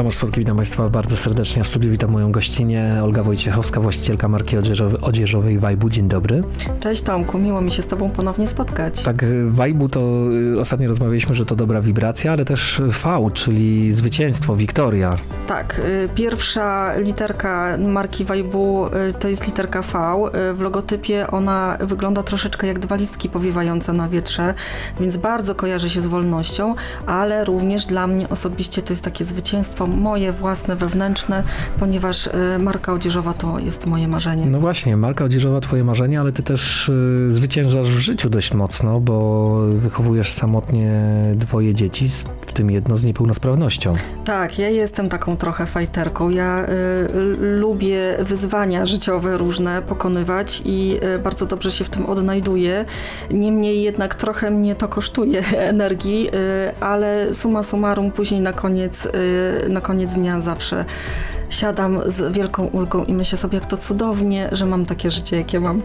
Tomasz Słodki, witam Państwa bardzo serdecznie. W studiu witam moją gościnę Olga Wojciechowska, właścicielka marki odzieżowej, odzieżowej Wajbu. Dzień dobry. Cześć Tomku, miło mi się z Tobą ponownie spotkać. Tak, Wajbu to y, ostatnio rozmawialiśmy, że to dobra wibracja, ale też V, czyli zwycięstwo, Wiktoria. Tak, y, pierwsza literka marki Wajbu y, to jest literka V. W logotypie ona wygląda troszeczkę jak dwa listki powiewające na wietrze, więc bardzo kojarzy się z wolnością, ale również dla mnie osobiście to jest takie zwycięstwo moje własne, wewnętrzne, ponieważ y, marka odzieżowa to jest moje marzenie. No właśnie, marka odzieżowa twoje marzenie, ale ty też y, zwyciężasz w życiu dość mocno, bo wychowujesz samotnie dwoje dzieci, w tym jedno z niepełnosprawnością. Tak, ja jestem taką trochę fajterką. Ja y, lubię wyzwania życiowe różne pokonywać i y, bardzo dobrze się w tym odnajduję. Niemniej jednak trochę mnie to kosztuje energii, y, ale suma summarum później na koniec, na koniec dnia zawsze siadam z wielką ulgą i myślę sobie, jak to cudownie, że mam takie życie, jakie mam.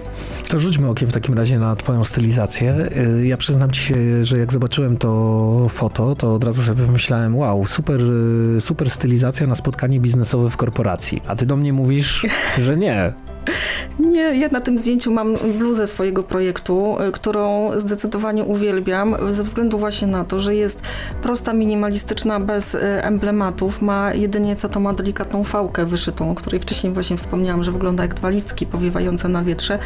To rzućmy okiem w takim razie na twoją stylizację. Y, ja przyznam ci się, że jak zobaczyłem to foto, to od razu sobie pomyślałem, wow, super, y, super stylizacja na spotkanie biznesowe w korporacji. A ty do mnie mówisz, że nie. Nie, ja na tym zdjęciu mam bluzę swojego projektu, y, którą zdecydowanie uwielbiam, ze względu właśnie na to, że jest prosta, minimalistyczna, bez emblematów, ma jedynie co to ma delikatną fałkę wyszytą, o której wcześniej właśnie wspomniałam, że wygląda jak dwa listki powiewające na wietrze.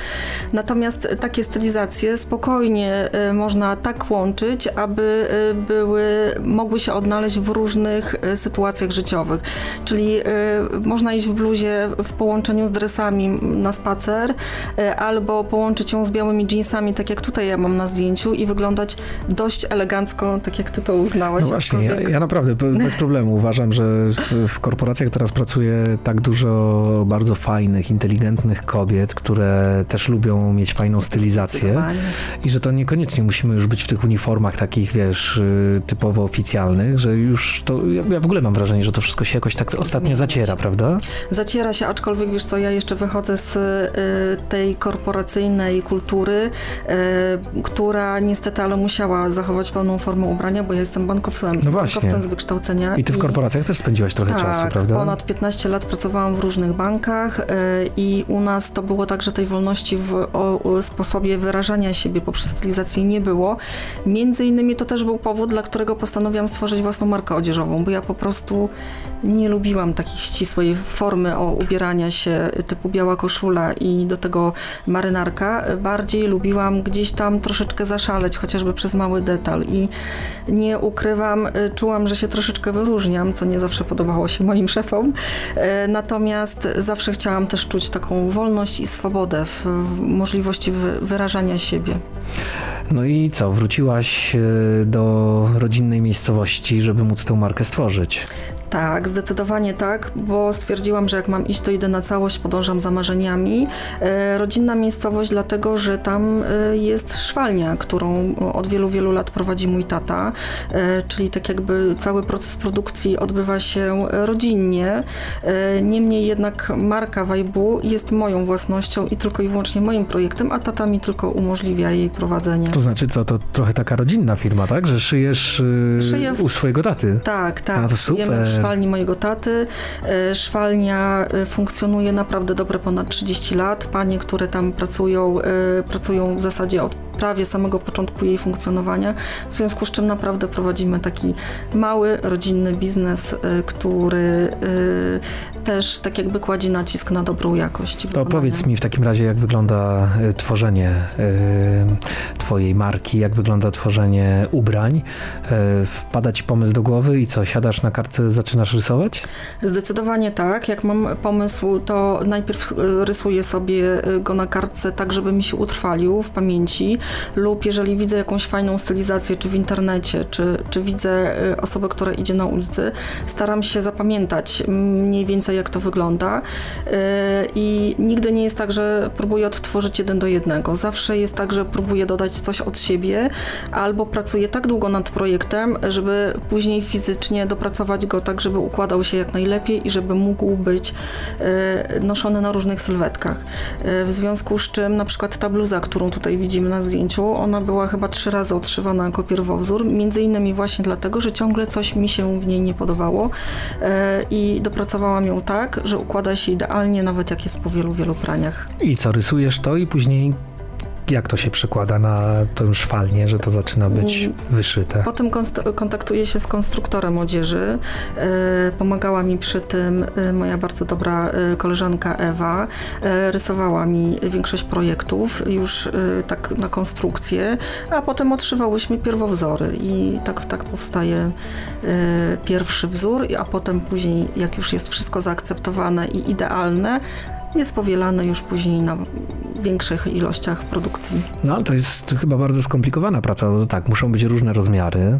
Natomiast takie stylizacje spokojnie y, można tak łączyć, aby y, były, mogły się odnaleźć w różnych sytuacjach życiowych. Czyli można iść w bluzie w połączeniu z dresami na spacer, albo połączyć ją z białymi jeansami, tak jak tutaj ja mam na zdjęciu i wyglądać dość elegancko, tak jak ty to uznałaś. No właśnie, ja, ja, naprawdę bez problemu uważam, że w, korporacjach teraz pracuje tak dużo bardzo fajnych, inteligentnych kobiet, które też lubią mieć fajną stylizację i że to niekoniecznie musimy już być w tych uniformach takich, wiesz, y, typowo oficjalnych, że już to, ja, ja w ogóle mam wrażenie, że to wszystko się jakoś tak ostatnio zaciera, prawda? Zaciera się, aczkolwiek wiesz co, ja jeszcze wychodzę z tej korporacyjnej kultury, y, która niestety, ale musiała zachować pełną formę ubrania, bo ja jestem bankowcem, no bankowcem z wykształcenia. I ty w korporacjach i... też spędziłaś trochę tak, czasu, prawda? ponad 15 lat pracowałam w różnych bankach y, i u nas to było tak, że tej wolności w sposobie wyrażania siebie poprzez stylizację nie było. Między innymi to też był powód, dla którego postanowiłam stworzyć własną markę odzieżową, bo ja po prostu nie lubiłam takiej ścisłej formy o ubierania się typu biała koszula i do tego marynarka. Bardziej lubiłam gdzieś tam troszeczkę zaszaleć, chociażby przez mały detal i nie ukrywam, czułam, że się troszeczkę wyróżniam, co nie zawsze podobało się moim szefom. Natomiast zawsze chciałam też czuć taką wolność i swobodę w, w możliwości wyrażania siebie. No i co, wróciłaś e, do rodzinnej miejscowości, żeby móc tę markę stworzyć? Tak, zdecydowanie tak, bo stwierdziłam, że jak mam iść, to idę na całość, podążam za marzeniami. E, rodzinna miejscowość, dlatego że tam e, jest szwalnia, którą od wielu, wielu lat prowadzi mój tata, e, czyli tak jakby cały proces produkcji odbywa się rodzinnie. Niemniej jednak marka Wajbu jest moją własnością i tylko i wyłącznie moim projektem, a tata mi tylko umożliwia jej prowadzenie. To znaczy co, to trochę taka rodzinna firma, tak? Że szyjesz Szyję w... u swojego taty? Tak, tak. A, to super szwalni mojego taty. E, szwalnia e, funkcjonuje naprawdę dobre ponad 30 lat. Panie, które tam pracują, e, pracują w zasadzie od prawie samego początku jej funkcjonowania, w związku z czym naprawdę prowadzimy taki mały, rodzinny biznes, który też tak jakby kładzie nacisk na dobrą jakość. To powiedz mi w takim razie, jak wygląda tworzenie twojej marki, jak wygląda tworzenie ubrań. Wpada ci pomysł do głowy i co, siadasz na kartce, zaczynasz rysować? Zdecydowanie tak. Jak mam pomysł, to najpierw rysuję sobie go na kartce tak, żeby mi się utrwalił w pamięci lub jeżeli widzę jakąś fajną stylizację, czy w internecie, czy, czy widzę e, osobę, która idzie na ulicy, staram się zapamiętać mniej więcej jak to wygląda i nigdy nie jest tak, że próbuję odtworzyć jeden do jednego. Zawsze jest tak, że próbuję dodać coś od siebie albo pracuję tak długo nad projektem, żeby później fizycznie dopracować go tak, żeby układał się jak najlepiej i żeby mógł być e, noszony na różnych sylwetkach. W związku z czym na przykład ta bluza, którą tutaj widzimy na, zdjęciu. Ona była chyba trzy razy odszywana jako pierwowzór, między innymi właśnie dlatego, że ciągle coś mi się w niej nie podobało e, i dopracowałam ją tak, że układa się idealnie, nawet jak jest po wielu, wielu praniach. I co, rysujesz to i później jak to się przekłada na tą szwalnię, że to zaczyna być mm. wyszyte? Potem kontaktuję się z konstruktorem odzieży. E, pomagała mi przy tym e, moja bardzo dobra e, koleżanka Ewa. Rysowała mi większość projektów już tak na konstrukcję, a potem odszywałyśmy pierwowzory i tak, tak powstaje pierwszy wzór, a potem później, jak już jest wszystko zaakceptowane i idealne, jest powielane już później na większych ilościach produkcji. No ale to jest chyba bardzo skomplikowana praca. No, tak, muszą być różne rozmiary.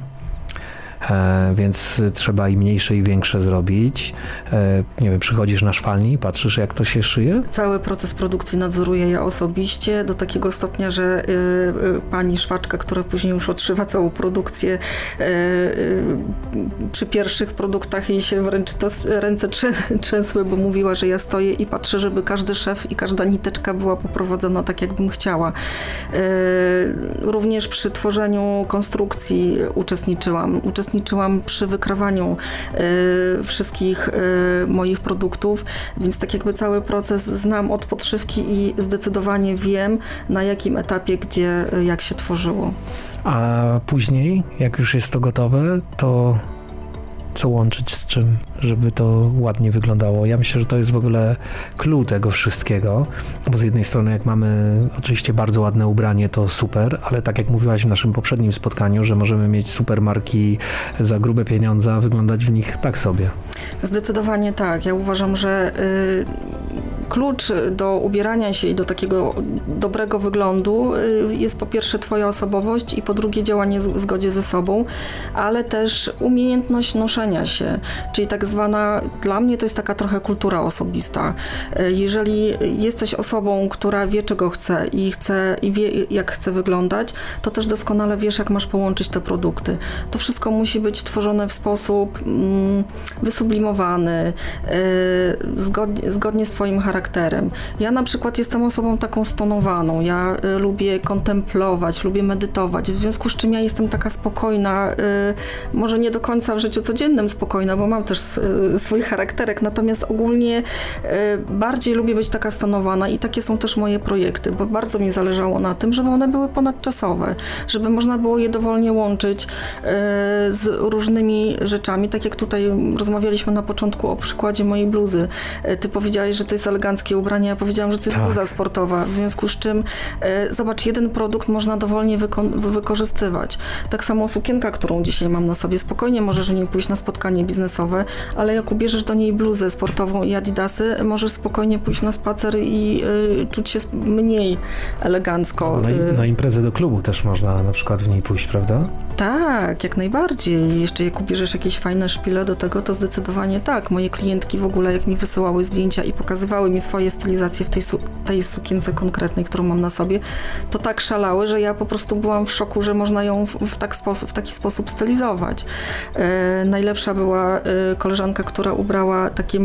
E, więc trzeba i mniejsze i większe zrobić. E, nie wiem, przychodzisz na szwalni, patrzysz jak to się szyje? Cały proces produkcji nadzoruję ja osobiście do takiego stopnia, że y, pani szwaczka, która później już odszywa całą produkcję, przy pierwszych produktach jej się wręcz ręce trzęsły, bo mówiła, że ja stoję i patrzę, żeby każdy szef i każda niteczka była poprowadzona tak, jakbym chciała. Również przy tworzeniu konstrukcji uczestniczyłam. uczestniczyłam uczestniczyłam przy wykrawaniu y, wszystkich y, moich produktów, więc tak jakby cały proces znam od podszywki i zdecydowanie wiem na jakim etapie, gdzie, jak się tworzyło. A później, jak już jest to gotowe, to co łączyć z czym, żeby to ładnie wyglądało. Ja myślę, że to jest w ogóle clue tego wszystkiego, bo z jednej strony jak mamy oczywiście bardzo ładne ubranie, to super, ale tak jak mówiłaś w naszym poprzednim spotkaniu, że możemy mieć super marki za grube pieniądze, a wyglądać w nich tak sobie. Zdecydowanie tak. Ja uważam, że y, klucz do ubierania się i do takiego dobrego wyglądu y, jest po pierwsze twoja osobowość i po drugie działanie w zgodzie ze sobą, ale też umiejętność noszenia się, czyli tak zwana, dla mnie to jest taka trochę kultura osobista. Y, jeżeli jesteś osobą, która wie czego chce i chce i wie jak chce wyglądać, to też doskonale wiesz jak masz połączyć te produkty. To wszystko musi być tworzone w sposób mm, wysublimowany, y, zgodnie, zgodnie z twoim charakterem charakterem. Ja na przykład jestem osobą taką stonowaną, ja y, lubię kontemplować, lubię medytować, w związku z czym ja jestem taka spokojna, y, może nie do końca w życiu codziennym spokojna, bo mam też y, swój charakterek, natomiast ogólnie y, bardziej lubię być taka stonowana i takie są też moje projekty, bo bardzo mi zależało na tym, żeby one były ponadczasowe, żeby można było je dowolnie łączyć y, z różnymi rzeczami, tak jak tutaj rozmawialiśmy na początku o przykładzie mojej bluzy. Ty powiedziałeś, że to jest eleganckie eleganckie ubranie. Ja powiedziałam, że to jest tak. bluza sportowa, w związku z czym e, zobacz, jeden produkt można dowolnie wyko- wykorzystywać. Tak samo sukienka, którą dzisiaj mam na sobie, spokojnie możesz w niej pójść na spotkanie biznesowe, ale jak ubierzesz do niej bluzę sportową i adidasy, możesz spokojnie pójść na spacer i y, czuć się mniej elegancko. Na, na imprezę do klubu też można na przykład w niej pójść, prawda? Tak, jak najbardziej. Jeszcze jak ubierzesz jakieś fajne szpile do tego, to zdecydowanie tak. Moje klientki w ogóle, jak mi wysyłały zdjęcia i pokazywały mi swoje stylizacje w tej, su tej sukience konkretnej, którą mam na sobie, to tak szalały, że ja po prostu byłam w szoku, że można ją w, w, tak sposób, w taki sposób stylizować. E, najlepsza była e, koleżanka, która ubrała takie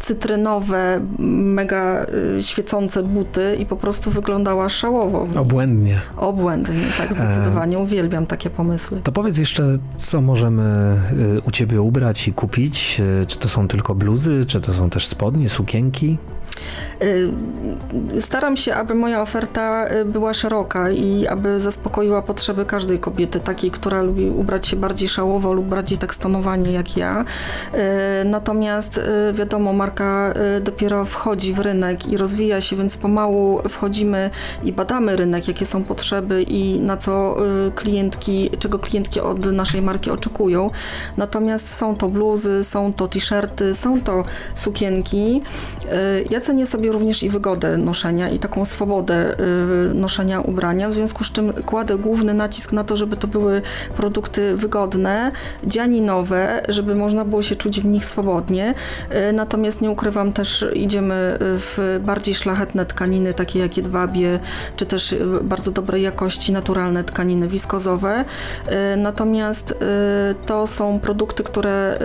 cytrynowe, mega e, świecące buty i po prostu wyglądała szałowo. Obłędnie. Obłędnie, tak, zdecydowanie. Uwielbiam takie pomysły. To powiedz jeszcze, co możemy y, u Ciebie ubrać i kupić? Czy to są tylko bluzy, czy to są też spodnie, sukienki? Y, staram się, aby moja oferta y, była szeroka i aby zaspokoiła potrzeby każdej kobiety, takiej, która lubi ubrać się bardziej szałowo lub bardziej tak stonowanie jak ja. Y, natomiast wiadomo, marka dopiero wchodzi w rynek i rozwija się, więc pomału wchodzimy i badamy rynek, jakie są potrzeby i na co klientki, czego klientki od naszej marki oczekują. Natomiast są to bluzy, są to t-shirty, są to sukienki. Ja cenię sobie również i wygodę noszenia i taką swobodę y, noszenia ubrania, w związku z czym kładę główny nacisk na to, żeby to były produkty wygodne, dzianinowe, żeby można było się czuć w nich swobodnie. Y, natomiast nie ukrywam też, idziemy w bardziej szlachetne tkaniny, takie jak jedwabie, czy też bardzo dobrej jakości naturalne tkaniny wiskozowe. Y, natomiast to są produkty, które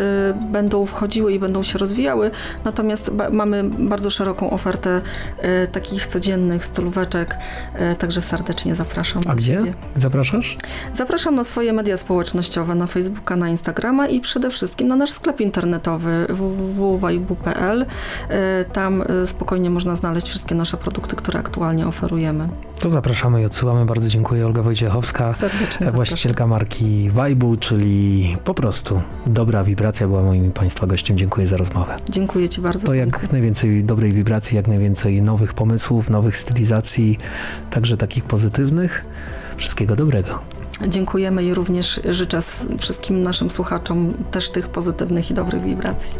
będą wchodziły i będą się rozwijały, natomiast mamy bardzo szeroką szeroką ofertę e, takich codziennych stolóweczek, e, także serdecznie zapraszam. A gdzie siebie. zapraszasz? Zapraszam na swoje media społecznościowe, na Facebooka, na Instagrama i przede wszystkim na nasz sklep internetowy www.waibu.pl. E, tam spokojnie można znaleźć wszystkie nasze produkty, które aktualnie oferujemy. To zapraszamy i odsyłamy. Bardzo dziękuję. Olga Wojciechowska, Serdecznie właścicielka marki Waibu, czyli po prostu dobra wibracja była moim Państwa gościem. Dziękuję za rozmowę. Dziękuję Ci bardzo. To jak najwięcej dobrej wibracji, jak najwięcej nowych pomysłów, nowych stylizacji, także takich pozytywnych. Wszystkiego dobrego. Dziękujemy i również życzę wszystkim naszym słuchaczom też tych pozytywnych i dobrych wibracji.